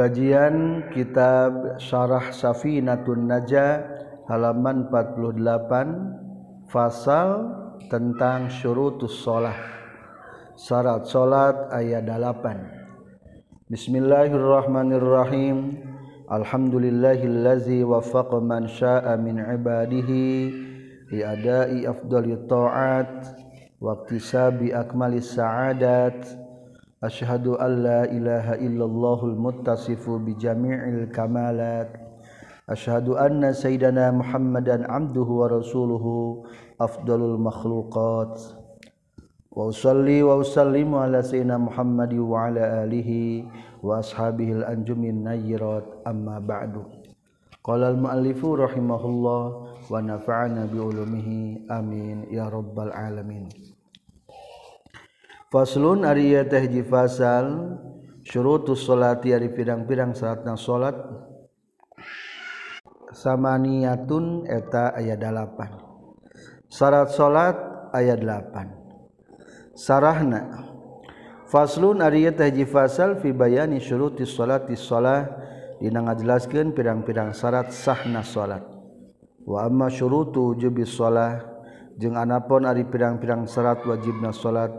Kajian Kitab Syarah Safinatun Najah halaman 48 Fasal tentang syurutus sholat Syarat sholat ayat 8 Bismillahirrahmanirrahim. Alhamdulillahillazi wafaqa man sya'a min ibadihi liadai afdali ta'at waqtisabi akmalis sa'adat أشهد أن لا إله إلا الله المتصف بجميع الكمالات. أشهد أن سيدنا محمدا عبده ورسوله أفضل المخلوقات. وأصلي وأسلم على سيدنا محمد وعلى آله وأصحابه الأنجم النيرات. أما بعد قال المؤلف رحمه الله ونفعنا بعلومه. آمين. يا رب العالمين. Faslun Arya tehji fasal syurutus salati ari pirang-pirang salatna salat. Samaniyatun eta ayat 8 syarat salat ayat 8 sarahna Faslun Arya tehji fasal fi bayani syurutis salati shalah dina ngajelaskeun pirang-pirang syarat sahna salat. Wa amma syurutu wujubis shalah jeung anapun ari pirang-pirang syarat wajibna salat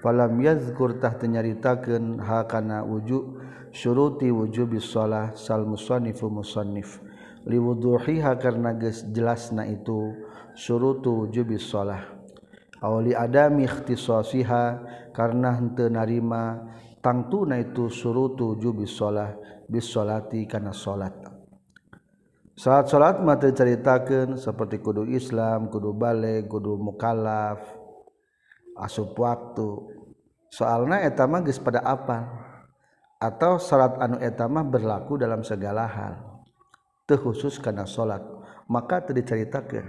falam yazkurtah tenyaritakan hakana wujud syuruti wujud bisolah sal musonifu musonif liwuduhiha karena jelas na itu surutu wujud bisolah awali adami ikhtisasiha karena henteu narima tangtuna itu surutu wujud bisolah bisolati karena solat salat salat mata ceritakan seperti kudu Islam kudu balik kudu mukalaf asup waktu. Soalnya etama geus pada apa atau salat anu etama berlaku dalam segala hal. Teu khusus kana salat. Maka teu dicaritakeun.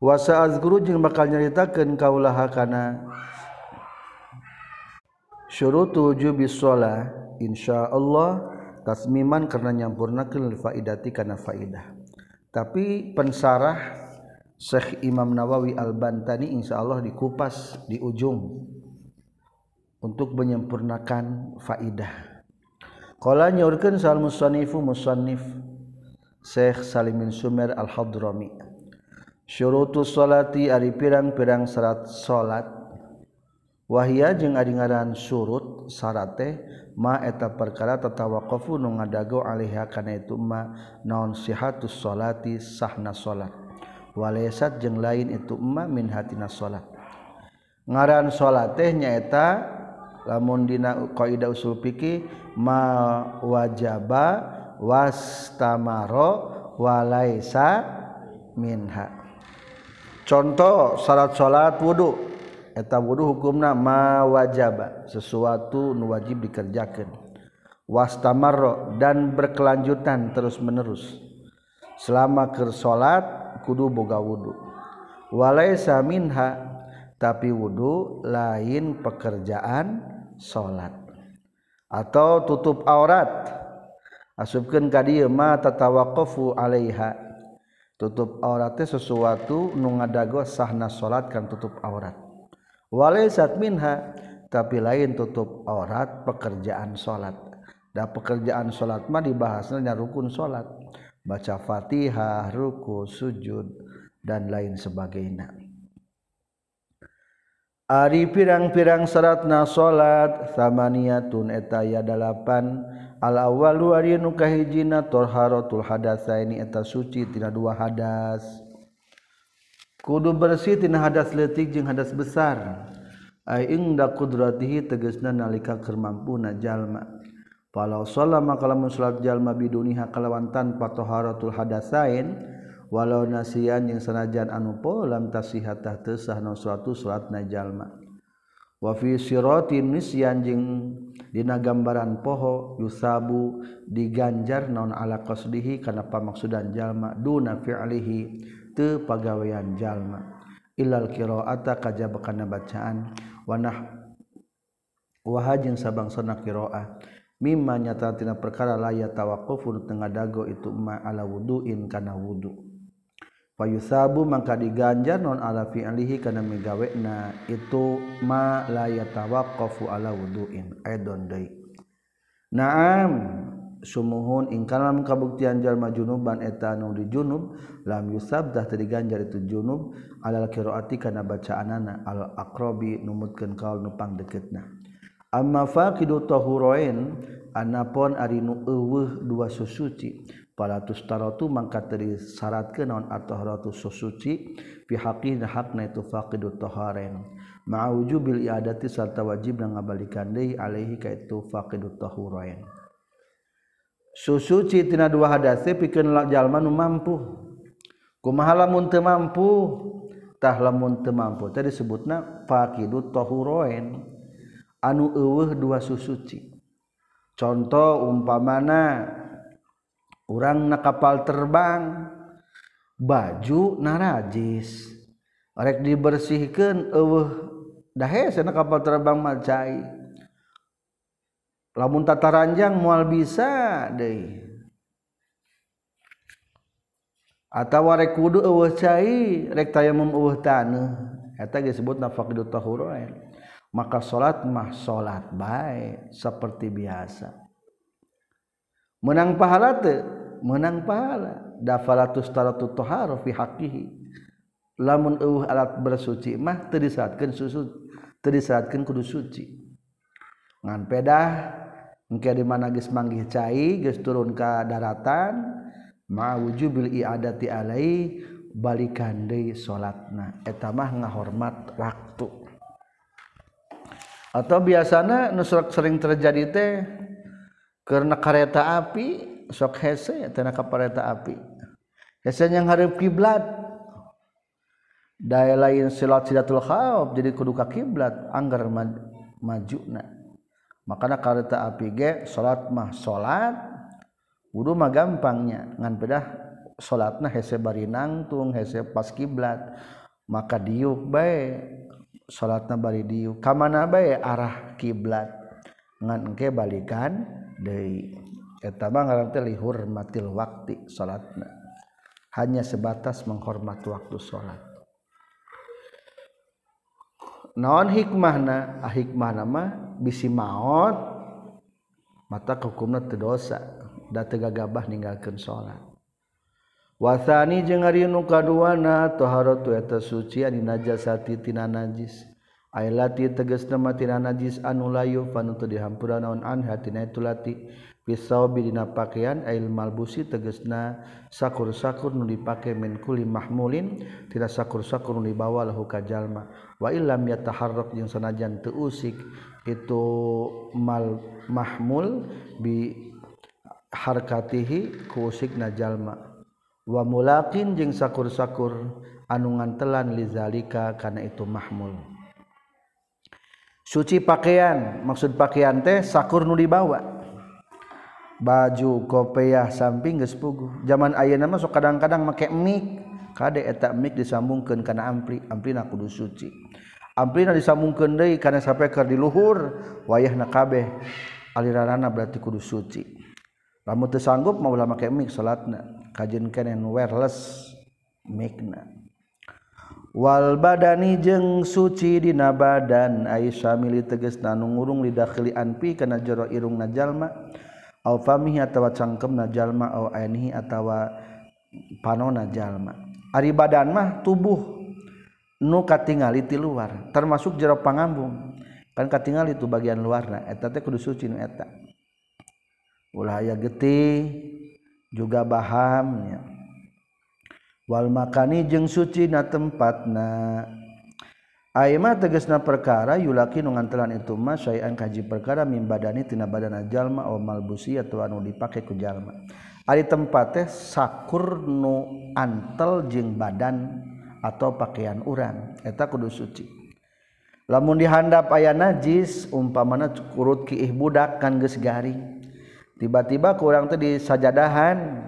Wa sa'azkuru jeung bakal nyaritakeun kaulaha kana syurutu wujubi shalah insyaallah tasmiman karena nyampurnakeun faidati kana faidah tapi pensarah Syekh Imam Nawawi Al-Bantani insyaallah dikupas di ujung untuk menyempurnakan faidah. Qala nyaurkeun sal musannifu musannif Syekh Salim bin Sumer Al-Hadrami. Syurutus salati ari pirang-pirang syarat salat wahia jeung ari ngaran surut syarat teh ma eta perkara tatawaqafu nu ngadago alaiha kana itu ma naon sihatus salati sahna salat walaysat jeung lain itu emma min hatina salat ngaran salat teh nyaeta lamun dina kaidah usul fikih ma wajaba wastamaro walaisa minha. Contoh syarat salat wudu. Eta wudu hukumna ma wajaba sesuatu nu wajib dikerjakan wastamarro dan berkelanjutan terus menerus selama ke salat kudu boga wudhu walaisa minha tapi wudhu lain pekerjaan salat atau tutup aurat. Asupkeun ka dieu ma tatawaqafu alaiha. Tutup auratnya sesuatu nu ngadago sahna salat kan tutup aurat. Walaisat minha tapi lain tutup aurat pekerjaan salat da pekerjaan salat mah dibahasna nya rukun salat baca Fatihah ruku sujud dan lain sebagainya. Ari pirang-pirang syaratna salat samaniatun eta ya dalapan. Al awwalu ari nu kahijina tharatul hadatsa ini eta suci tina dua hadas. Kudu bersih tina hadas leutik jeung hadas besar. Ai ingda qudratihi tegasna nalika keur jalma. Walau sholat maka lamun sholat jalma biduniha kalawan tanpa toharatul hadasain walau nasian yang sanajan anu po lam tasihatah tesah non suatu sholat jalma. Wa fi siratin nisyan jeung dina gambaran poho yusabu diganjar naun ala qasdihi kana pamaksudan jalma duna fi'lihi teu pagawean jalma Ilal qiraata kajaba kana bacaan wa nah wa hajin qiraah mimma nyata tina perkara laya tawaqufun tengah dago itu ma ala wuduin kana wudu. Fayusabu maka diganjar non ala fi'lihi kana migawena itu ma la yatawaqqafu ala wuduin. Aidon deui Naam summohun ingkalam kabuktian jalma junuban etanu di junub lam yusabdah tadi ganjar itu junub alal kiroati kana bacaanana al akrobi numutkeun kaul nupang deketna amma faqidu tahurain anapon ari nu eueuh dua susuci palatus taratu mangka teri syaratkeun naon at-taharatu susuci fi haqqin hakna itu faqidu taharain. Ma'a wujubil iadati sarta wajibna ngabalikan deui alaihi ka itu faqidu tahurain. Susuci tina dua hadas teh pikeun jalma nu mampu. Kumaha lamun teu mampu? Tah lamun teu mampu. Teh disebutna faqidu tahuroin anu eueuh dua susuci. Contoh umpamana orang na kapal terbang baju narajis. Rek dibersihkan eueuh dahe sana kapal terbang macai lamun tata ranjang mual bisa deui. Atau rek kudu eueuh cai rek tayamum eueuh taneuh. Eta disebut nafaqidut tahurain maka salat mah salat baik seperti biasa. Menang pahala teh menang pahala. Dafalatus talatu taharu fi haqqihi. Lamun eueuh alat bersuci mah teu disalatkeun susu teu disalatkeun kudu suci. Ngan pedah engke di mana geus manggih cai geus turun ka daratan ma wujubil iadati alai balikan deui salatna eta mah ngahormat waktu. atau biasanya nusrak sering terjadi teh karena kereta api sok hese tenaga kereta api. Hese yang harap kiblat. Daya lain silat silatul khauf jadi kudu ka kiblat anggar majuna. Makanya kereta api ge salat mah salat wudu mah gampangnya. Ngan pedah salatna hese bari nangtung hese pas kiblat. Maka diuk bae. Salatna bari diuk. Ka mana bae? Arah kiblat. Ngan engke balikan deui. Eta mah ngaran teh lihurmatil waqti salatna. Hanya sebatas menghormati waktu salat. Naon hikmahna? Ah hikmah nama bisi maut mata hukumna teu dosa. Da teu gagabah ninggalkeun salat wasani jeung ari nu kaduana taharatu eta suci ari najasati tina najis. Ailati tegasna ma tina najis anu layu panutu dihampura naon an hatina itu lati. Pisau bidina pakaian ail malbusi tegesna sakur-sakur nu dipake min kuli mahmulin tina sakur-sakur nu dibawa lahu ka jalma. Wa illam yataharrak jeung sanajan teu usik itu mal mahmul bi harkatihi ku usikna jalma. wa mulakin jeung sakur-sakur anungan telan lizalika karena itu mahmul. Suci pakaian maksud pakaian teh sakur nu dibawa. Baju kopeah samping geus puguh. Zaman ayeuna mah sok kadang-kadang make mik kade eta mik disambungkeun kana ampli. Amplina kudu suci. Amplina disambungkeun deui kana sapeker di luhur wayahna kabeh. Aliranana berarti kudu suci. Lamun teu sanggup mah ulah make mik salatna. kajen kenen wireless mikna Wal badani jeung suci dina badan. Aisyah mili teges nanungurung lidakhili anpi kana jero irung najallma au famihi atawa cangkem najallma au ainihi atawa panona jalma. Ari badan mah tubuh nu katingali ti luar termasuk jero pangambung. Kan katingali itu bagian luarna eta teh kudu suci nu eta. Ulah aya getih juga bahamnya Wal makani jeung suci na tempat na Aima tegesna perkara yulaki nu ngantelan itu mah syai'an kaji perkara min badani tina badana jalma aw malbusi atawa anu dipake ku jalma. Ari tempat teh sakur nu antel jeung badan atau pakaian urang eta kudu suci. Lamun dihandap aya najis umpamana kurut kiih budak kan geus garing. tiba-tiba kurang tuh di sajadahan.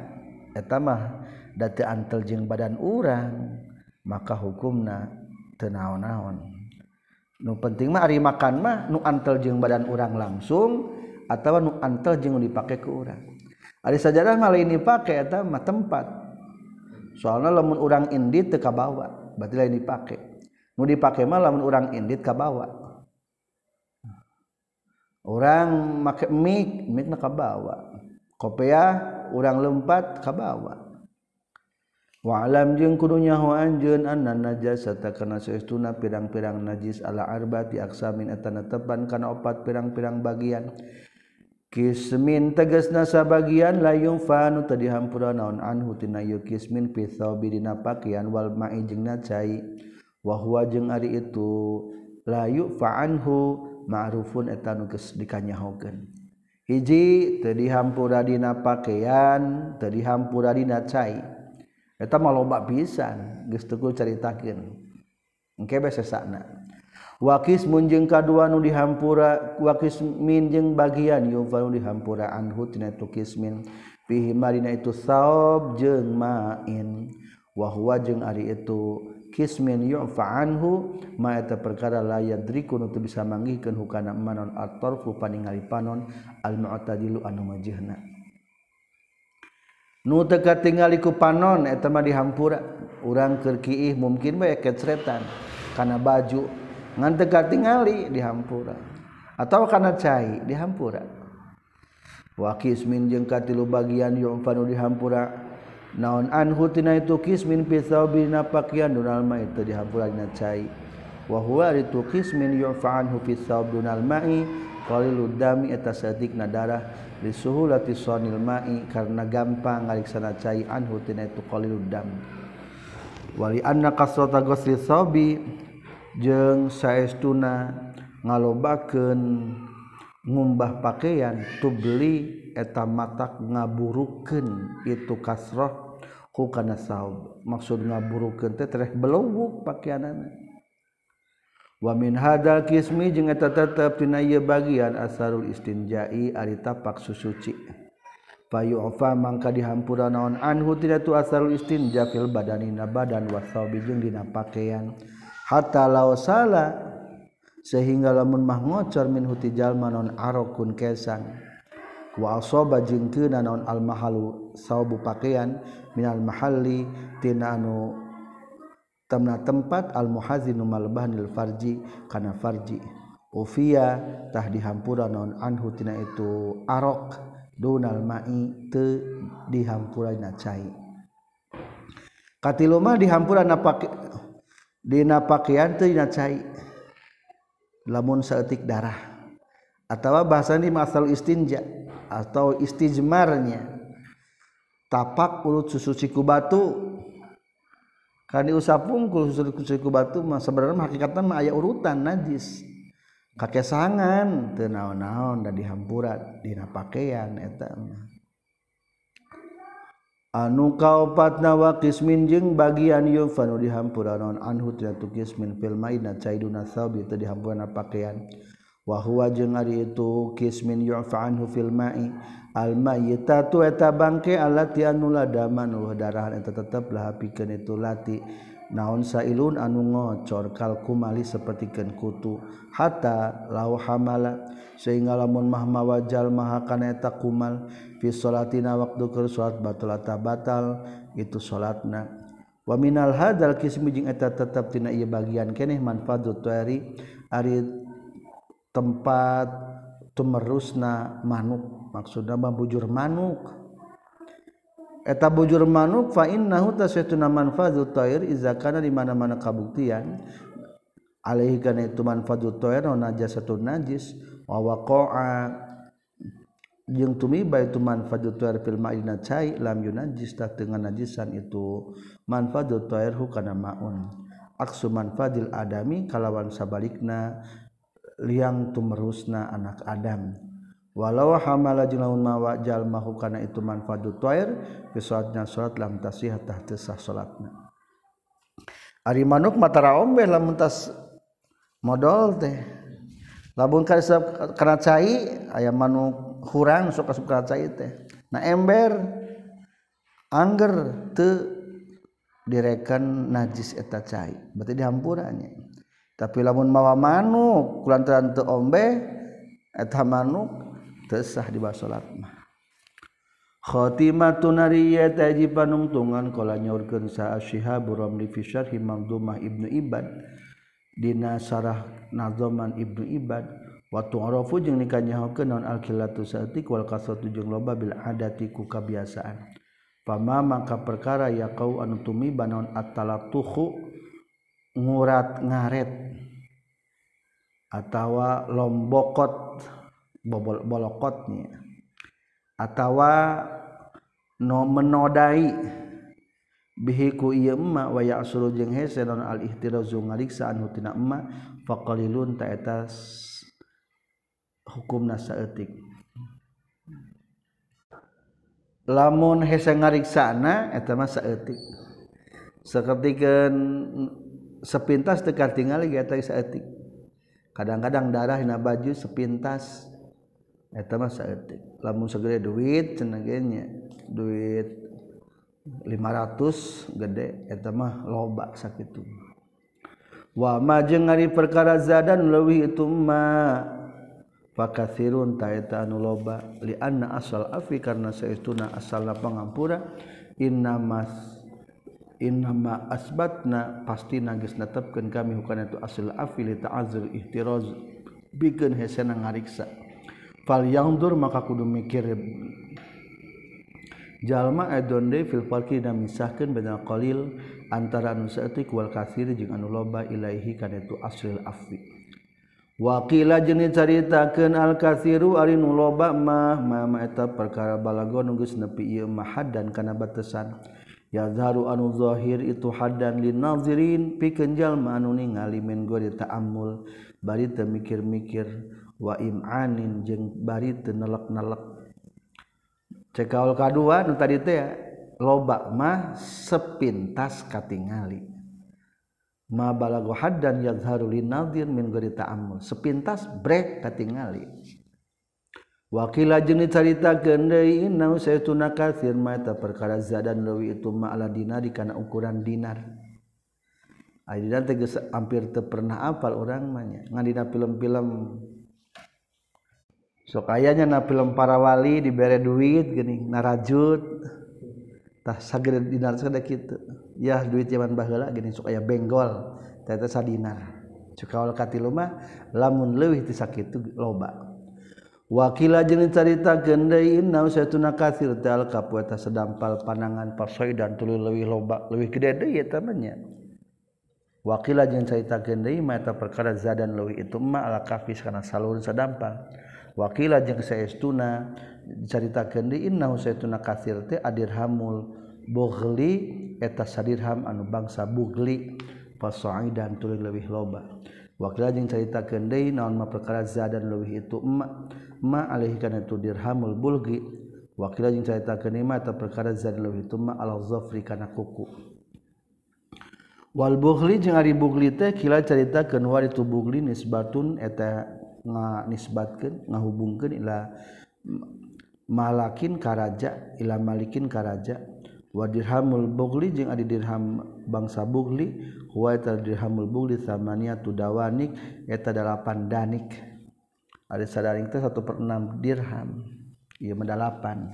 Etamah dati antel jeng badan urang. Maka hukumna tenaon-naon nu penting mah ari makan mah nu antel jeng badan urang langsung atau nu antel jeng dipakai ke urang. Ari sajadah mah lain pakai eta mah tempat. Soalnya lamun urang indit teka bawa berarti lain dipakai nu dipakai mah lamun urang indit kabawa. orang make mik mikna kabawa. Kopea orang lempat kabawa. Wa alam jeung kudunya anjeun anna najasa takana saestuna pirang-pirang najis ala arbati aksamin etana tepan kana opat pirang-pirang bagian. Kismin tegasna sabagian layung fanu tadi hampura naon anhu tina yu kismin fi thawbi dina pakian wal ma'i jeung cai. Wa huwa jeung ari itu layu fa'anhu ma'rufun eta nu geus dikanyahokeun. Hiji teu dihampura dina pakaian teu dihampura dina cai. Eta mah loba pisan geus teu caritakeun. Engke bese sesana wakis munjeng kadua nu dihampura wakis min jeung bagian yufanu dihampura anhu tina itu kismin. Fihi marina itu saob jeung main. Wahwa jeung ari itu kismin yu'fa anhu ma eta perkara la yadriku nu bisa manggihkeun hukana manon at-tarfu paningali panon al mu'tadilu anu majihna. Nu teka katingali ku panon eta mah dihampura. Urang keur kiih mungkin bae kecretan. Kana baju. Ngan teu katingali dihampura. Atau kana cai dihampura. Wa kismin jeung katilu bagian yu'fanu dihampura. naon anhutina itu kismin pisau bina pakaian dunalma itu dihampulan cai. Wa huwa itu kismin yufa'anhu pisau dunal ma'i. Qalilud dami eta sadikna darah li suhulati sonil ma'i karena gampang ngaliksana cai anhutina itu qalilud dam. Wali anna kasrata ghusli sabi jeung saestuna ngalobakeun ngumbah pakaian tubli eta matak ngaburukeun itu kasroh ku kana saub. Maksud ngaburukeun teh tereh belowuk pakaianana wa min hadal kismi jeung eta tetep tina ieu bagian asarul istinjai ari tapak susuci. Fayu'fa mangka dihampura naon anhu tidak tu asarul istinja fil badani na badan wasabi jeung dina pakaian. Hatta law sala sehingga lamun mah ngocor min huti jalma non arokun kesan wa asoba jengkena naon al mahalu saubu pakaian minal mahalli tina anu tamna tempat al muhazinu malbahnil farji kana farji. Ufiya tah dihampura non anhu tina itu arok. Dunal ma'i te dihampurana cai. Katilu dihampura na pake dina pakaian teu dina cai. lamun seetik darah. Atau bahasa ini masal istinja atau istijmarnya. Tapak ulut susu ciku batu kan diusap pungkul susu siku batu mah sebenarnya hakikatnya mah aya urutan najis. Kakek sangan teu naon-naon da dihampurat dina pakaian eta mah. anu kaupat wa kismin bagian yufanu dihampura non anhu tina tu kismin fil maidna caiduna thawbi teu dihampurna pakaian. Wa huwa jeung ari itu kismin yu'fa anhu fil ma'i. Al eta bangke alati anu ladaman wa darahan eta tetep lah itu lati. naon sailun anu ngocor kalkumali sepertikan kutu. Hatta lau hamala sehingga lamun mahma wajal maha kana eta kumal fi salatina waktu keur salat batal batal itu salatna. Wa minal hadal kismu jeung eta tetep tina ieu bagian keneh manfaatut tuari ari tempat tumerusna manuk. Maksudna bujur manuk. eta bujur manuk fa innahu tasaytuna manfadhu thair iza kana di mana-mana kabuktian. Alaihi kana itu manfadhu thair najasatun najis wa waqa'a. Jeung tumiba itu manfadhu thair fil ma'ina cai lam yunajis ta dengan najisan itu. Manfadhu thair hukana maun. Aksu manfadil adami kalawan sabalikna liang tumerusna anak adam. walau hamala jeung mawa jalma kana itu manfaat fadu tuair ke salat lam tasih tah sah salatna. Ari manuk matara ombe lamun tas modal teh. Lamun kana cai aya manuk hurang sok asup kana cai teh. Na ember angger teu direkan najis eta cai berarti dihampurannya tapi lamun mawa manuk kulantaran teu ombe eta manuk tesah di bawah salat mah khotimatun nariyat aji panungtungan kala nyaurkeun sa Syihab Ramli fi syarh Mamdumah Ibnu Ibad dina sarah nazoman Ibnu Ibad wa tu'rafu jeung nikanyahokeun naon al-qillatu satik wal qasatu jeung loba bil adati ku kabiasaan. Pama maka perkara ya kau anu tumiba naon at-talatuhu ngurat ngaret atawa lombokot bobol bolokotnya. Atau no menodai bihiku iya emak wa ya'sulu jeung hese non al ihtirazu ngariksa anu tina emak faqalilun ta eta hukumna saeutik. Lamun hese ngariksana eta mah saeutik. Sakeutikeun sepintas teu katingali eta saeutik. Kadang-kadang darah dina baju sepintas eta mah saeutik lamun segede duit cenah duit 500 gede eta mah loba sakitu. Wa ma jeung ari perkara zadan leuwih itu ma fakathirun ta eta anu loba. Li anna asal afi karna saestuna asalna pangampura inna mas innama asbatna pasti nagis netepkeun kami hukana itu asal afi li ta'azzur ihtiraz bikeun hesena ngariksa. fal yangdur maka kudu mikir jalma edonde fil farqi dan misahkeun bainal qalil antara anu saeutik wal kasir jeung anu loba ilaihi kana itu asril afwi. Waqila jeung dicaritakeun al kasiru ari nu loba mah ma eta perkara balago nu geus nepi ieu mah dan kana batesan. Yazharu anu zahir itu hadan lin nazirin pikeun jalma anu ningali min gori ta'ammul bari teu mikir-mikir waim anin jeung bari nelek-nelek cekaol kedua nu tadi teh loba mah sepintas katingali ma balago haddan yadhharu linadir min ghairi ta'ammul sepintas brek katingali Wakila jeung dicaritakeun deui inau saytuna katsir ma eta perkara zadan leuwih itu ma ala dinari kana ukuran dinar. Ari dinar teh hampir teu pernah apal urang mah nya. Ngan dina film-film sok ayanya na film parawali dibere duit geuning narajut. Tah sagede dinar sada ya duit zaman baheula geuning sok aya benggol. Tata sadinar. Cekawal katilu lamun leuwih ti sakitu loba. Wakila jeung carita deui inna usatuna katsir kapueta sedampal panangan parsoy dan tuluy leuwih loba leuwih gede deui eta nya. Wakila jeung caritakeun deui mata perkara zadan leuwih itu ma ala kafis kana salur sedampal. wakila jeung sayaestuna dicaritakeun di inna Husaituna katsir teh adirhamul bughli eta sadirham anu bangsa bugli. Fasa'idan tuluy leuwih loba. Wakila jeung caritakeun deui naon mah perkara zadan leuwih itu ma ma alaihi kana itu dirhamul bulgi. Wakila jeung caritakeun ieu eta perkara zadan leuwih itu ma al zafri kana kuku. Wal bughli jeung ari bugli teh kila caritakeun wa itu bugli nisbatun eta nga nisbatkeun ngahubungkeun ila malakin karaja ila malikin karaja. Wadirhamul bughli jeung adi dirham bangsa bughli huwa dirhamul bughli samaniatu dawanik eta 8 danik. Ada sadaring teh 1/6 dirham ieu mah dalapan.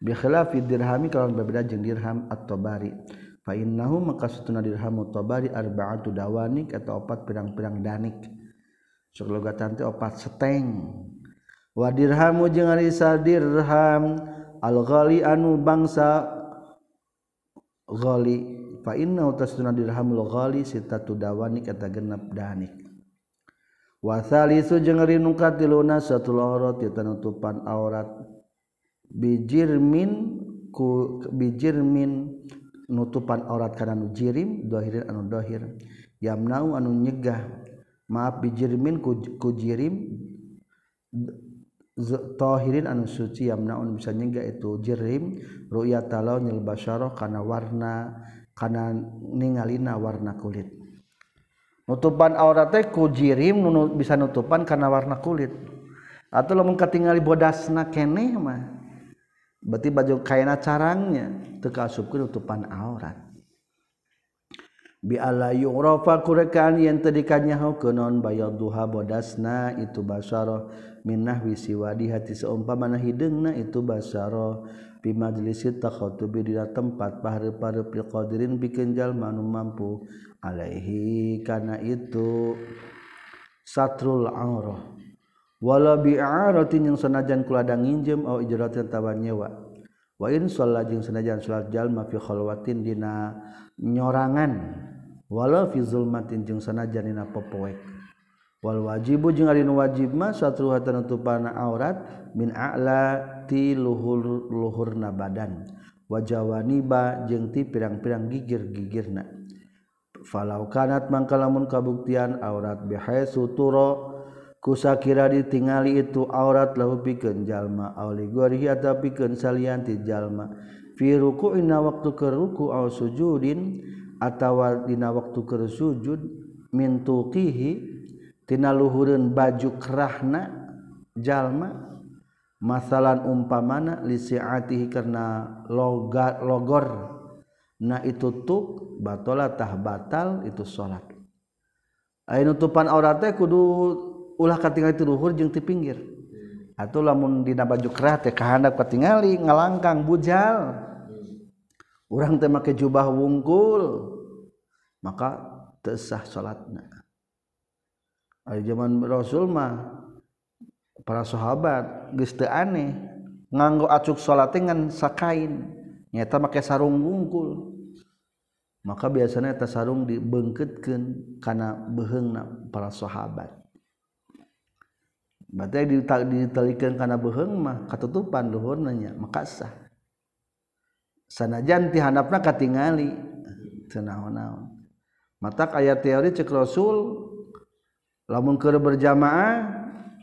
Bi khilafi dirhami kalau berbeda jeung dirham at-tabari. Fa innahu maka dirham at-tabari arba'atu dawanik atau opat pirang-pirang danik. logatan opat seteng. Wadirhamu jeung arisa dirham al-ghali anu bangsa ghali fa inna tasduna dirham al-ghali sitatu dawani kata genep danik wa thalithu jeung ari nu katilu nasatul aurat tanutupan aurat. Bijirmin ku bijirmin nutupan aurat kana nu jirim dohirin anu dohir. Yamnau anu nyegah. maaf bijirmin kujirim tohirin anu suci yamnaun bisa nyegah itu. Jirim ruya talau nyil basyarah karena warna kana ningalina warna kulit. Nutupan aurat teh bisa nutupan karena warna kulit. Atau lo katingali bodasna keneh mah berarti baju kaina carangnya teu kaasupkeun nutupan aurat biala yungrofa kurekan yang tadikannya hau kenon bayar duha bodasna itu basaro. Minnah wisiwadi hati seumpama na hidungna itu basaro. Pi majlis takhutubi di tempat pahre pahre pri qadirin bikin jalma nu mampu. Alaihi karena itu satrul aurah wala bi'aratin yang senajan kuladang nginjem au ijratin tawan nyewa. Wa in sholat jeung sanajan salat jalma fi khalwatin dina nyorangan. wala fi zulmatin jeung sanajan dina pepoek wal wajibu jeung ari nu wajib mah satruha tanutupana aurat min a'la ti luhur luhurna badan. Wajawaniba jeung ti pirang-pirang gigir-gigirna. Falau kanat mangkalamun kabuktian aurat bihai suturo kusakira ditingali itu aurat lahu pikeun jalma auli gori atawa pikeun salian ti jalma. Fi ruku'ina waktu ke ruku au sujudin atawadina waktu ke sujud mintukihitina luhurun baju kerahna jalma masalah umpamana lisiatihi karena logat logor. Na itu tuk batalatah batal itu salat ayo nutupan aurat teh kudu ulah katingali ti luhur jeung ti pinggir. Atuh lamun dina baju kerah teh kahandap katingali ngalangkang bujal. Orang teh make jubah wungkul maka tesah salatna Ay zaman Rasul mah para sahabat geus teu aneh nganggo acuk salat dengan sakain. Nyata make sarung wungkul. Maka biasanya eta sarung dibengketkeun kana beheungna para sahabat. Ditalikan karena behengmah ketutupan luhurnanya makasah sanajan tihandapna katingali. Teu naon-naon. Mata aya teori cek Rasul lamun keur berjamaah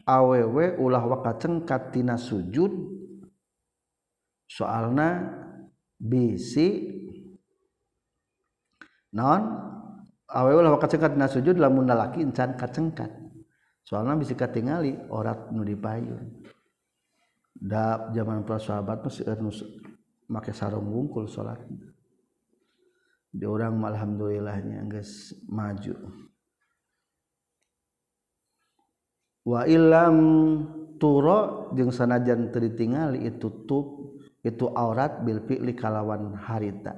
awewe ulah wakaceng katina sujud. Soalna bisi non awewe ulah wakaceng katina sujud lamun lalaki encan kacengkat. Soalna bisi katingali orat nu dipayun. Da zaman para sahabat masih ernus make sarung wungkul salat di orang alhamdulillahnya guys maju. Wa ilam turo jeung sanajan teu ditingali itu tup itu aurat bil fi'li kalawan harita.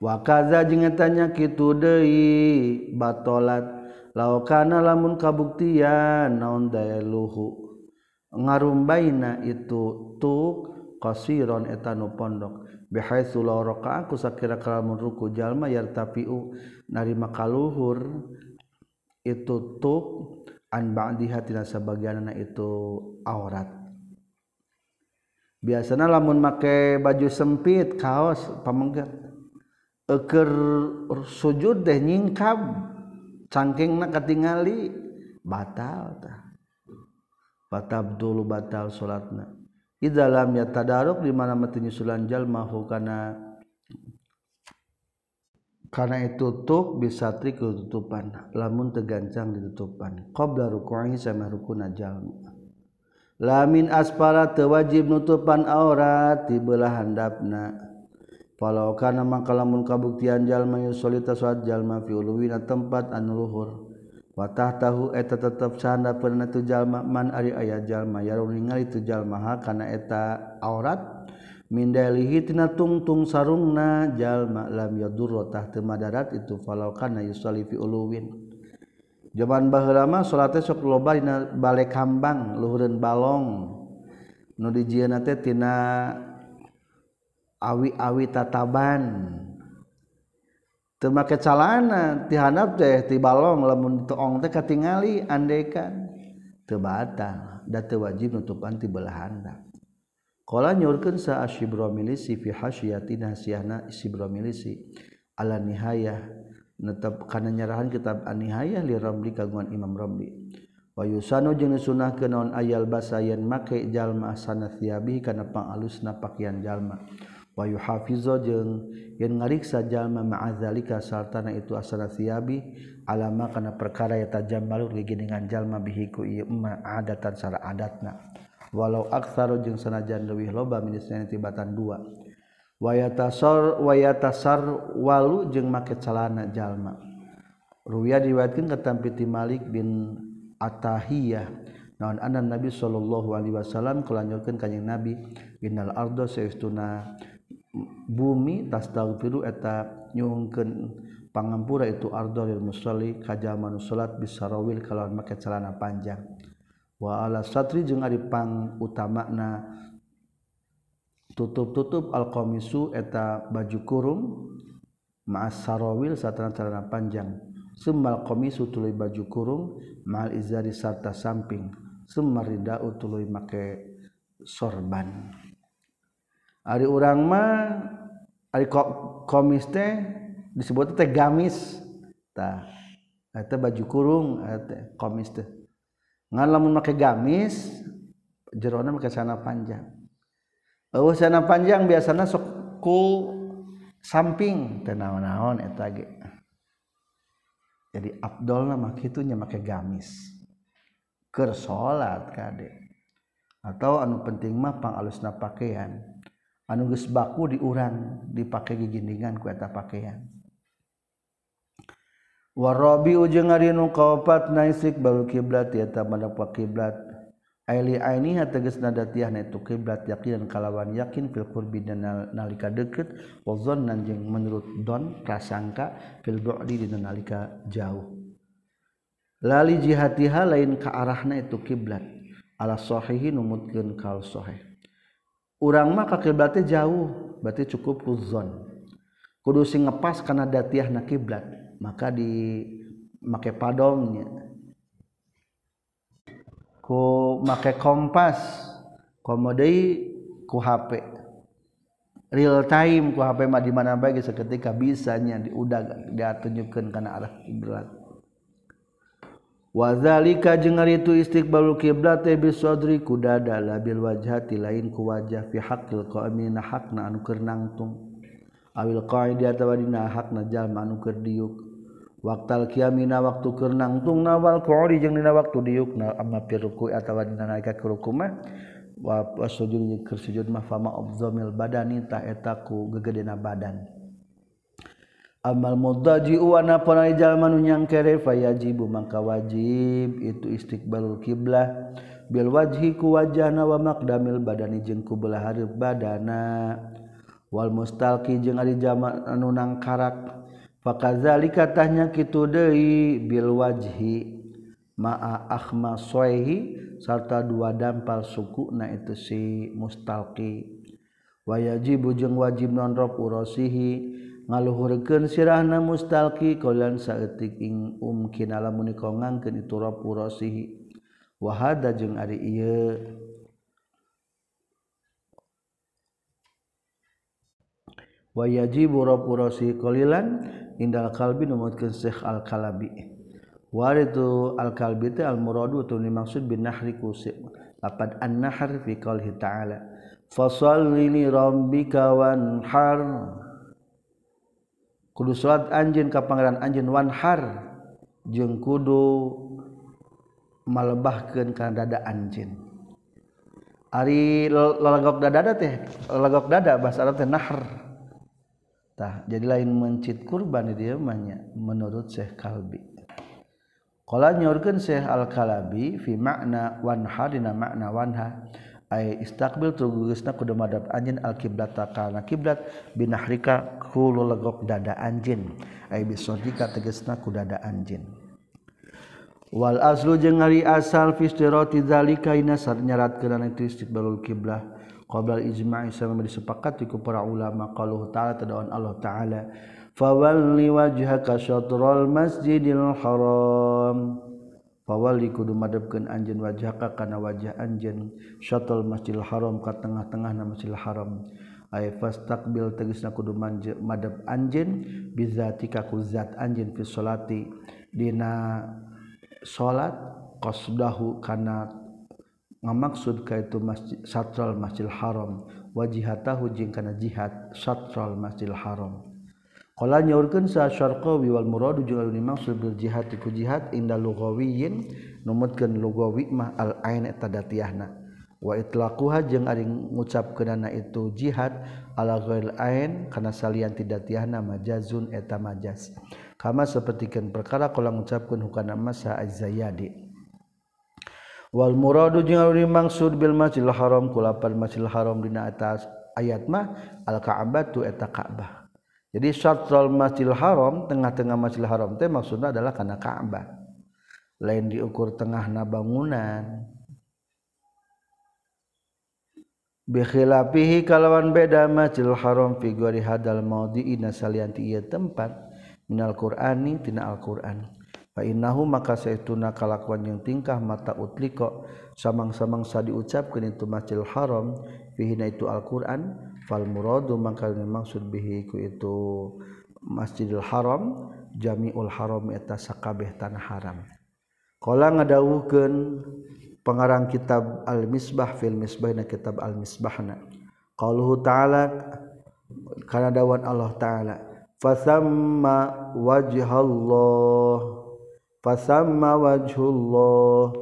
Wa kaza jeung tanya kitu deui batolat. Laukana lamun kabuktian naon daya luhu. Ngarumbaina itu tuk qasiron etanu pondok. Bihaitsu la raka'a aku sakira-kira mun ruku jalma yartafiu. Narima kaluhur itu tuk an ba'diha tina sabagianna itu aurat. Biasana lamun make baju sempit kaos pamenggat eker sujud deh nyingkab cangkingna katingali batal tah. Batal dulu batal salatna idalam ya tadaruk di mana menyusulan jalma hukana karena itu tuh bisa tri ketutupan. Lamun tegancang ditutupan. Qabla ruku'i sama rukuna jalma lamin aspara tewajib nutupan aurat di belah handapna. Kalau kana maka lamun kabuktian jalma yusolita suat jalma fi uluwina tempat anu luhur. watah tahu eta tetap sana pernah tu jalma man ari aya jalma. Ya ningali tu jalma ha kana eta aurat min dalihi tina tungtung sarungna jalma. Lam yadur tah teu madarat itu falau kana yusalli fi uluwin. Jaman baheula mah sok loba dina bale kambang luhureun balong. Nu dijieuna teh tina awi-awi tataban. make calana eh, tihanap teh ti balong lamun toong teh katingali andekan. Teu batal da teu wajib nutupan ti belah handap qala nyurkeun sa asyibramilisi fi hasyiatina siahna isibramilisi ala nihayah netep kana nyarahan kitab anihayah li ramli kagungan imam ramli wa yusanu jeung sunahkeun naon ayal basayan make jalma asana thiabi kana pangalusna pakaian jalma. Wahyu Hafizo jeung yen ngariksa jalma ma'azalika sartana itu asana siabi alama kana perkara ya tajam malur giginingan jalma bihiku iya emma adatan sara adatna. Walau aksaru jeung sanajan leuwih loba minisna tibatan dua. Wayatasar wayatasar walu jeung make calana jalma. Ruya diwatkeun katampi ti Malik bin Atahiyah. Naon anan Nabi sallallahu alaihi wasallam kelanjutkeun kanjing Nabi innal Ardo saistuna bumi tasdagfiru eta nyungkeun pangampura itu ardhil musalli kajaman salat bisarawil kalawan make celana panjang. Wa ala satri jeung ari pang utamana tutup-tutup alqamisu eta baju kurung ma'as sarawil satana celana panjang. Summal qamisu tuluy baju kurung ma'al izari sarta samping. Summa ridau tuluy make sorban. Ari urang mah ari komis teh disebut teh gamis. Tah eta baju kurung eta komis teh. Ngan lamun make gamis jerona make sana panjang. Eueuh sana panjang biasana sok ku samping teh naon-naon eta ge. Jadi Abdul mah kitu nya make gamis. Keur salat kade atau anu penting mah pangalusna pakaian. anuges baku diurang dipakai gigindingan kueta pakaian warobi ujung nu kaopat naisik baru kiblat eta madapak kiblat. Aili aini tegas nadatiah netu kiblat yakin kalawan yakin fil kurbi dan nalika deket wazon nanjeng menurut don prasangka fil bu'di dan nalika jauh. Lali jihatiha lain ke arahna itu kiblat. Ala sahihi numutkeun kal sahih. urang mah kakiblatnya jauh berarti cukup huzon kudu sing ngepas karena datiah na kiblat maka di make padongnya ku make kompas komodei ku HP real time ku HP mah di mana bae seketika bisanya diudag dia kana arah kiblat. wazalika jengar itu istiqbalul kiblat bi sadri kudada labil wajhati lain ku wajah fi haqqil qa'imina hakna anu keur nangtung. Awil qaidi atawa dina hakna jalma anu keur diuk. Waqtal qiyamina waktu keur nangtung nawal qori jeung dina waktu diukna amma fi ruku atawa dina naik ka ruku mah. Wa sujud jeung keur sujud mah fama abzamil badani ta eta ku gegedena badan. amal mudaji wana panjalmanu yang kere fayajibu maka wajib. Itu istiqbalul kiblah. Bil wajhi ku wajahna wa maqdamil badani jeung ku belah hareup badana. Wal mustalqi jeung ari jamak anu nangkarak. Fakadzalika tanya kitu deui bil wajhi ma'a akhma soihi serta dua dampal suku na itu si mustalqi. Wayajibu jeung wajib nonrop urosihi. ngaluhurkeun sirahna mustalqi qaulan saeutik ing umkin alamun ngangkeun itu rapurasihi wa hada jeung ari ieu. Wa yajibu rapurasi qalilan indal kalbi numutkeun Syekh Al-Kalabi. Waritu Al-Kalbi teh al-muradu tu dimaksud bin nahri kusik lapad an-nahr fi qolhi ta'ala. Fasalli li rabbika wanhar. kudu salat anjeun ka pangeran anjeun wanhar jeung kudu malebahkeun ka dada anjeun. Ari lalagok dada teh lalagok dada bahasa Arab teh nahr. Tah jadi lain mencit kurban di dieu mah menurut Syekh Kalbi. Qala nyorkeun Syekh Al Kalabi fi makna wanhar dina makna wanha. Ay istaqbil tugasna kudu madhab anjeun al kiblat kana kiblat binahrika kulu legok dada anjeun. Ay bisodika tegasna ku dada anjeun. Wal aslu jeung ari asal fi istirati zalika ina sar nyaratkeun itu istiqbalul kiblah. Qabla ijma'i sama disepakati ku para ulama qaluhu ta'ala tadawan Allah ta'ala fawalli wajhaka syatral masjidil haram Pawali kudu madepkeun anjeun wajhaka kana wajah anjeun syatol Masjidil Haram ka tengah-tengahna Masjidil Haram. Ay fastaqbil tegasna kudu manje, madep anjeun bizatika ku zat anjeun fi sholati dina salat qasdahu kana ngamaksud ka itu masjid satral Masjidil Haram wajihatahu jeung kana jihad satral Masjidil Haram. Kala nyaurkeun sa Syarqawi wal muradu jeung anu maksud bil jihad ku jihad inda lugawiyin numutkeun lugawi mah al ain eta datiahna wa itlaquha jeung ari ngucapkeunana itu jihad ala ghail ain kana salian tidatiahna majazun eta majaz. Kama sapertikeun perkara kala ngucapkeun hukana masa az-zayadi wal muradu jeung anu maksud bil masjidil haram kulapan masjidil haram dina atas ayat mah al ka'batu eta ka'bah. jadi syatrol masjidil haram tengah-tengah masjidil haram teh maksudnya adalah karena Ka'bah. Lain diukur tengah na bangunan. Bikhilapihi kalawan beda masjidil haram fi gori hadal maudi'i nasalianti ia tempat. Minal qur'ani tina al-qur'an. Fa innahu maka saituna kalakuan yang tingkah mata utliko. Samang-samang sa diucapkeun itu masjidil haram fihina itu al-qur'an fal muradu maka maksud bihi ku itu Masjidil Haram Jamiul Haram eta sakabeh tanah haram. Qala ngadawuhkeun pengarang kitab Al-Misbah fil Misbah na kitab Al-Misbahna. Qaluhu ta'ala kana dawan Allah ta'ala fasamma wajhallah fasamma wajhullah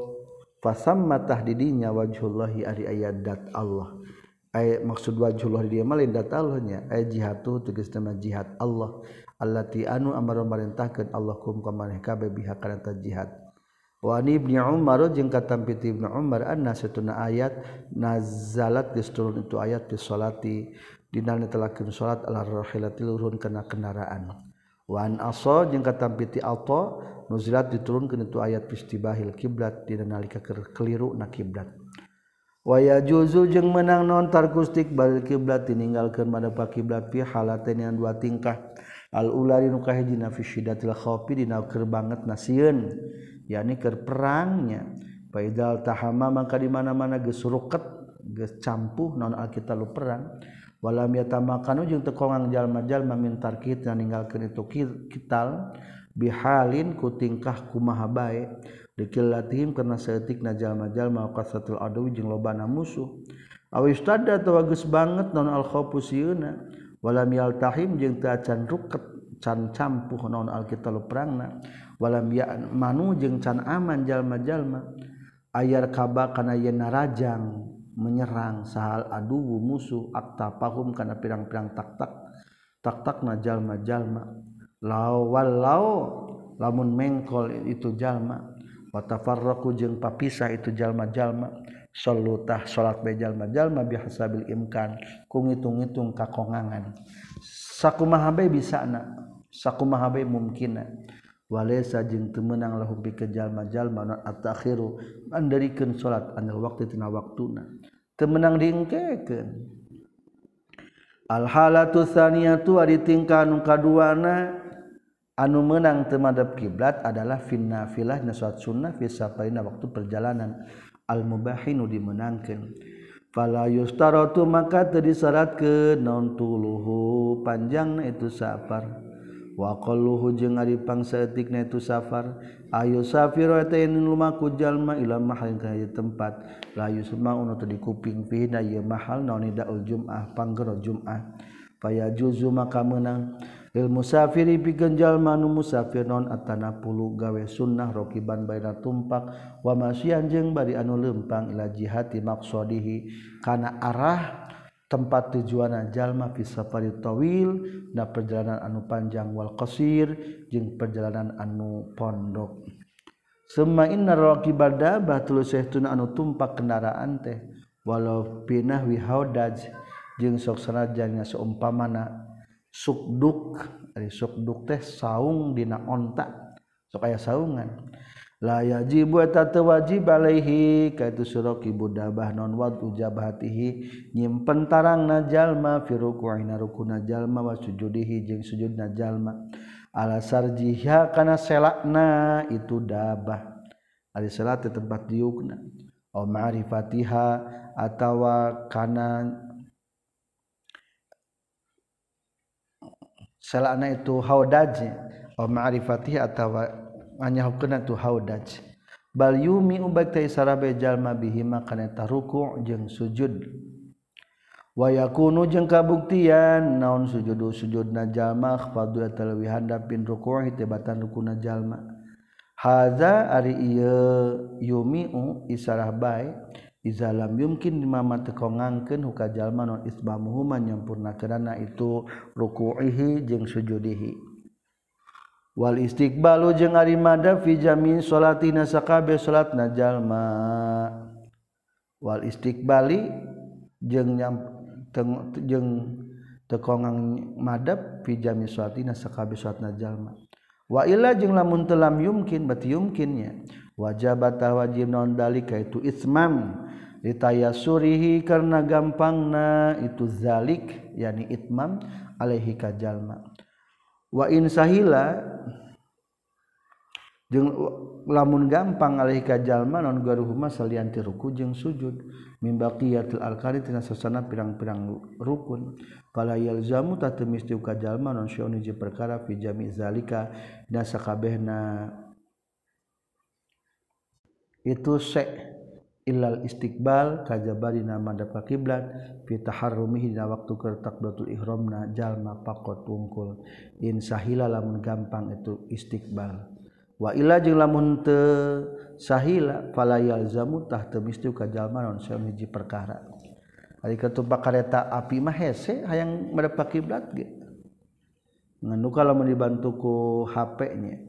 fasamma tahdidinya wajhullahi ari ayat dat Allah. Ay maksud wajhullah dia dat Allahnya ay jihatu tegas nama jihad Allah. Allati anu amar merintahkeun Allah kum ka maneh kabeh biha kana jihad. Wanibni Umar jeung katampiti Ibnu Umar anna satuna ayat nazalat geus turun itu ayat fi salati. Dina netelakeun salat ala rahilati lurun kana kendaraan. Wan aso jeung katampiti Alta nuzilat diturunkeun itu ayat fi istibahil kiblat. Dina nalika keliru na kiblat. waya juzu jeung menang nontar gustik bal kiblat diningalkan pada pakiblat pi halaten yang dua tingkah. Al ulari nu kahiji fisyidatil khawfi dina keur banget nasieun yakni keur perangnya. Faidal tahama maka di mana-mana geus ruket geus campuh non alkitalu perang. Walam yatamakanu jeung teu kongang jalma-jalma mintar kita ninggalkeun itu kital bihalin ku tingkah kumaha bae. dikil latihim karena seetik najal-majal qasatul adu jeung lobana musuh. Awi istada tawagus banget non al khofu walam yaltahim jeung teu acan ruket can campuh non al perangna walam ya manu jeung can aman jalma-jalma ayar kaba kana yeuna rajang menyerang sahal aduwu musuh akta pahum kana pirang-pirang taktak tak tak na jalma jalma law lamun mengkol itu jalma watafarraqu jeung papisah itu jalma-jalma. Salutah salat bae jalma-jalma bihasabil imkan. Ku ngitung-ngitung kakongangan. Sakumaha bae bisana? Sakumaha bae mungkinna walaysa jeung temenang meunang lahum bi jalma-jalma non at-takhiru salat anil waktu tina waktuna. Temenang meunang diengkekeun. Al halatu kaduana? anu menang temadab kiblat adalah finnafilah suat sunnah visapaina waktu perjalanan. Al-mubahinu dimenangkan fala yustaratu maka teu disyaratkeun naon tuluhu panjangna itu safar. Wa qalluhu jeung ari pangsaeutikna itu safar. Ayu safiru eta lumaku jalma ila mahal ka tempat. La yusma unu teu dikuping pihna ieu mahal naon daul jum'ah panggero jum'ah. Faya juzu maka menang musafiri pikenjal manu musafir non atana pulu gawe sunnah rokiban baina tumpak. Wa masyian jeung bari anu lempang ila jihati maqsadihi. Kana arah tempat tujuan jalma fi safari tawil na perjalanan anu panjang wal qasir jeung perjalanan anu pondok. Semma inna raqibada batul saytuna anu tumpak kendaraan teh. Walau pinah wi haudaj jeung sok sanajan nya seumpamana. sukduk ari sukduk teh saung dina onta sok aya saungan. La yajibu eta teu wajib alaihi kaitu suraki budabah non wad ujabatihi nyimpen tarangna jalma fi ruku'ina rukuna jalma wa sujudihi jeung sujudna jalma. Ala sarjiha kana selakna itu dabah. Ari selat tempat diukna. Au ma'rifatiha atawa kana salah itu haudaj wa ma'rifatih atawa hanya hukuna tu haudaj. Bal yumi ubak tai sarabe jalma bihi makana taruku jeung sujud. Wa yakunu jeung kabuktian naon sujudu sujudna jalma khfadu talwi handapin ruku' hitibatan rukuna jalma. Haza ari ieu yumi isarah bae izalam yumkin mama teko ngangkeun hukajalma non isbamuhuma nyampurnakeunana itu ruku'ihi jeung sujudihi. Wal istiqbalu jeung ari mada fi jami salatina sakabeh salatna jalma. Wal istiqbali jeung nyam teng, jeung teko ngang madab fi jami salatina sakabeh salatna jalma. Wa illa jeung lamun telam yumkin berarti yumkinnya. Wajib wajib non dalika itu ismam ditaya surihi karena gampang na itu zalik yakni itmam alaihi kajalma wa in sahila jeung lamun gampang alaihi kajalma non garuhuma salianti ruku jeung sujud. Min baqiyatil alqari tina sasana pirang-pirang rukun. Fala yalzamu tatu misti kajalma non syoni je perkara fi jami zalika dan sakabehna. Itu se illal istiqbal kajabari nama dapat kiblat fi taharrumihi dina waktu keur takbiratul ihramna jalma pakot wungkul. In sahila lamun gampang itu istiqbal. Wa illa jeung lamun teu sahila fala yalzamu tah teu misti ka jalma naon hiji perkara. Ari ketupak kareta api mah hese hayang madep kiblat ge. Ngan lamun dibantu ku HP nya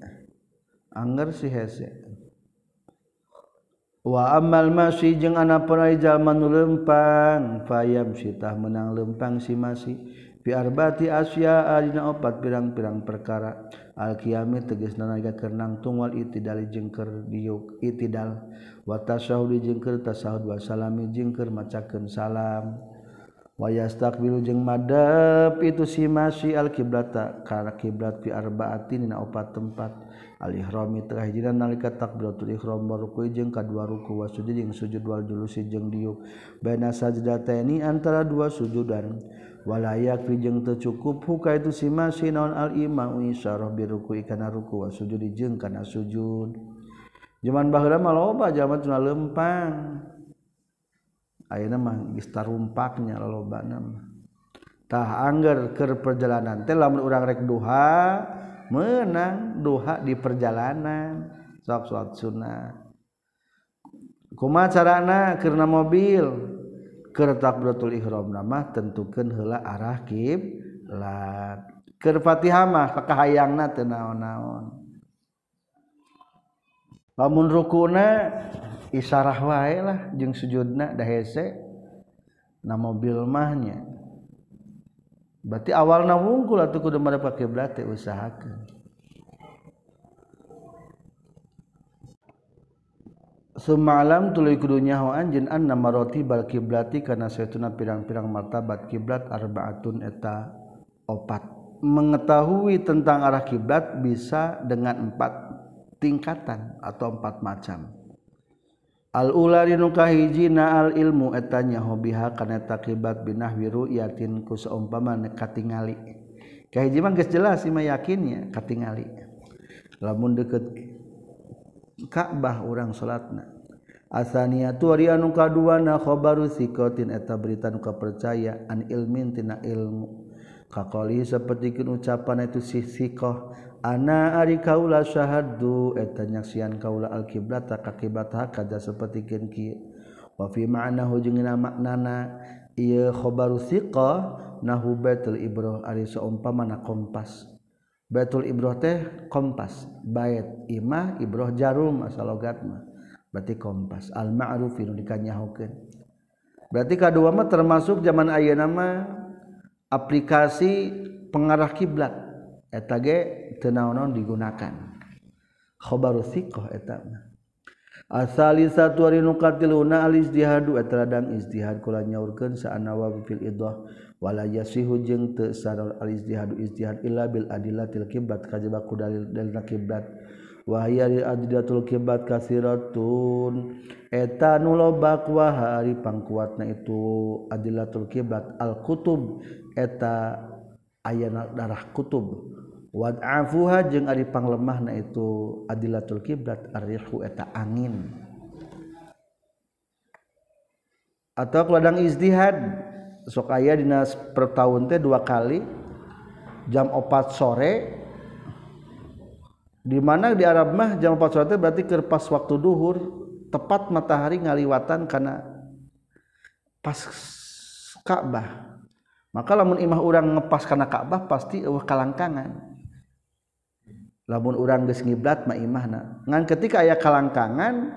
anger si hese wa amal masih jeung anak perjalman lempang fayam sitah menang lempang si masih. Piarbati asya adina opat pirang-pirang perkara. Al kiami tegas nanaga kenang tungwal itidal jengker diuk itidal wa watasahudi jengker tasahud wa salami jengker macakeun salam. Wa yastakbilu jeung madep itu si masih. Alkiblata kana kiblat fi arbaatin dina opat tempat. Al-ihram tengah hijiran nalika takbiratul ihram baruku jeung kadua ruku wa sujud jeung sujud wal julusi jeung diuk. Baina sajdataini antara dua sujudan. Walayak fi jeung teu cukup huka itu si masih naon al imam isyarah bi ruku kana ruku wa sujud jeung kana sujud. Jaman baheula mah loba jaman tuna lempang. Ayeuna mah geus tarumpaknya loba mah. tah angger keur perjalanan teh lamun urang rek duha menang duha di perjalanan. Sok salat sunnah kuma carana? Karena mobil. Keur takbiratul ihram mah tentukeun heula arah kiblat keur Fatihah mah kakahayangna teu naon-naon. Lamun rukuna isyarah wae lah jeung sujudna da hese na mobil mahnya berarti awal na wungkul atau kudu mada pakai belate usahakan. Semalam tuluy kudu nyaho anjeun anna maroti bal kiblati kana saytuna pirang-pirang martabat kiblat arbaatun eta opat. Mengetahui tentang arah kiblat bisa dengan empat tingkatan atau empat macam Al-ularukahhijina al-ilmu etanya hobiha karena takibat binah wiru yatin ku seumpaman katingali. Kahiji mah geus jelas si yakinnya katingali. Lamun deket Ka'bah orang salatna. Asania tu ari anu kaduana khabaru sikotin eta berita nu kapercaya an ilmin tina ilmu. Kaqali sapertikeun ucapan itu sisikoh Ana ari kaula syahadu eta nyaksian kaula alkiblata kakiblat hakada sapertikeun kieu. Wa fi ma'nahu jeung maknana ieu khabaru thiqah nahu baitul ibrah ari saumpama na kompas. Baitul ibrah teh kompas, bait imah ibrah jarum asal logatna. Berarti kompas al ma'ruf anu dikanyahokeun. Berarti kadua mah termasuk zaman ayeuna mah aplikasi pengarah kiblat eta ge tenaon-naon digunakan. Khabaru thiqah eta asali satu hari nu katiluna al etradang istihad kula nyaurkeun saanawa fil idah wala yasihu jeung teu saror al ijtihadu illa bil adillatil kibat kajaba ku dalil dalil kibat wa hiya al adillatul kiblat kasiratun eta nu loba wa hari pangkuatna itu adillatul kibat al kutub eta ayana darah kutub. wadafuha jeung ari panglemah na itu adilatul kiblat arrihu eta angin. Atau ladang izdihad sok aya dina per tahun teh dua kali jam 4 sore. Di mana di Arab mah jam 4 sore teh berarti kerpas waktu duhur tepat matahari ngaliwatan karena pas Ka'bah. Maka lamun imah orang ngepas karena Ka'bah pasti eueuh kalangkangan. lamun urang geus ngiblat mah imahna. Ngan ketika aya kalangkangan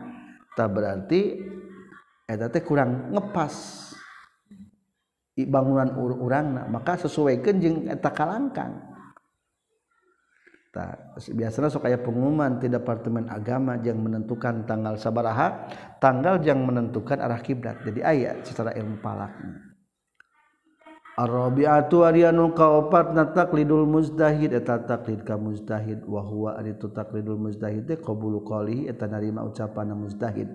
tak berarti eta teh kurang ngepas bangunan urangna. Maka sesuaikan jeung eta kalangkang. Tak biasanya sok aya pengumuman di departemen agama yang menentukan tanggal sabaraha tanggal yang menentukan arah kiblat. Jadi ayat secara ilmu palaknya. Ar-rabi'atu arianu kaopat na taklidul muzdahid eta taklid ka muzdahid. Wa huwa ari tu taklidul muzdahid teh qabulu qali eta narima ucapan muzdahid.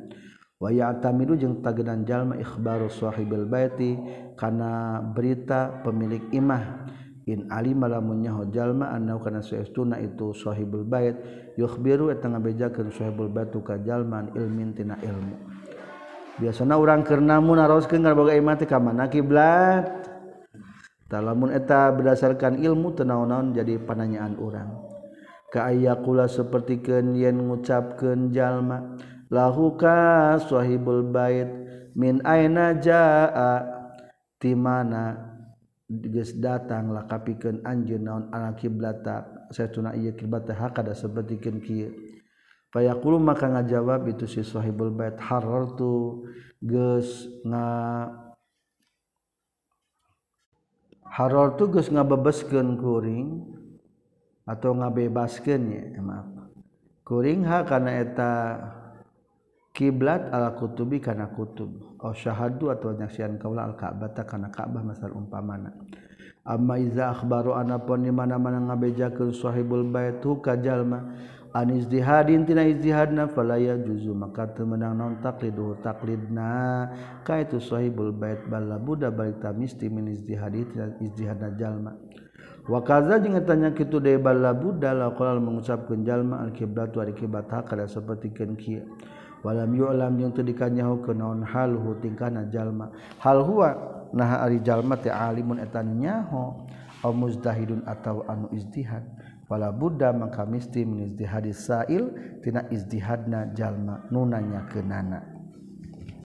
Wa ya'tamidu jeung tagenan jalma ikhbaru sahibil baiti kana berita pemilik imah. In ali lamun nyaho jalma annau kana saestuna itu sahibul bait yukhbiru eta ngabejakeun sahibul bait ka jalma ilmin tina ilmu. Biasana urang keur namun naroskeun ngaboga imah teh ka mana kiblat? lamun eta berdasarkan ilmu tenaon-naon jadi pananyaan orang keayakula seperti ken yen ngucapken jalma lahuka swahibul bait min aina jaa di mana geus datang lah kapikeun anjeun naon ala kiblata saytuna ieu kiblata hakada sapertikeun kieu. Fayaqulu maka ngajawab itu si sahibul bait harartu geus nga Harol tugas ngabebeskeun kuring atau ngabebaskennya eh, maaf. Kuring ha kana eta kiblat ala kutubi kana kutub. Oh syahadu atau nyaksian kaula al ka'bah kana ka'bah masal umpamana. Amma iza akhbaru anapun di mana-mana ngabejakeun sahibul bait ka jalma anihadintina izihadna falaya juzu maka temenang non taklidu taklidna ka itu sohibul bait bala buddha balik tamisti min izihadi izihadna jalma. Wakaza jeung tanya kitu deui bala buddha la qalal mengucapkeun jalma al kiblatu ari kiblat hakada sapertikeun kieu. Walam yu'lam jeung teu dikanyaho naon halhu tingkahna jalma. Hal huwa nah ari jalma teh alimun eta nyaho. Au mujtahidun atawa anu ijtihad. wala Buddha maka misti menizdi hadis sa'il tina izdihadna jalma nunanya kenana.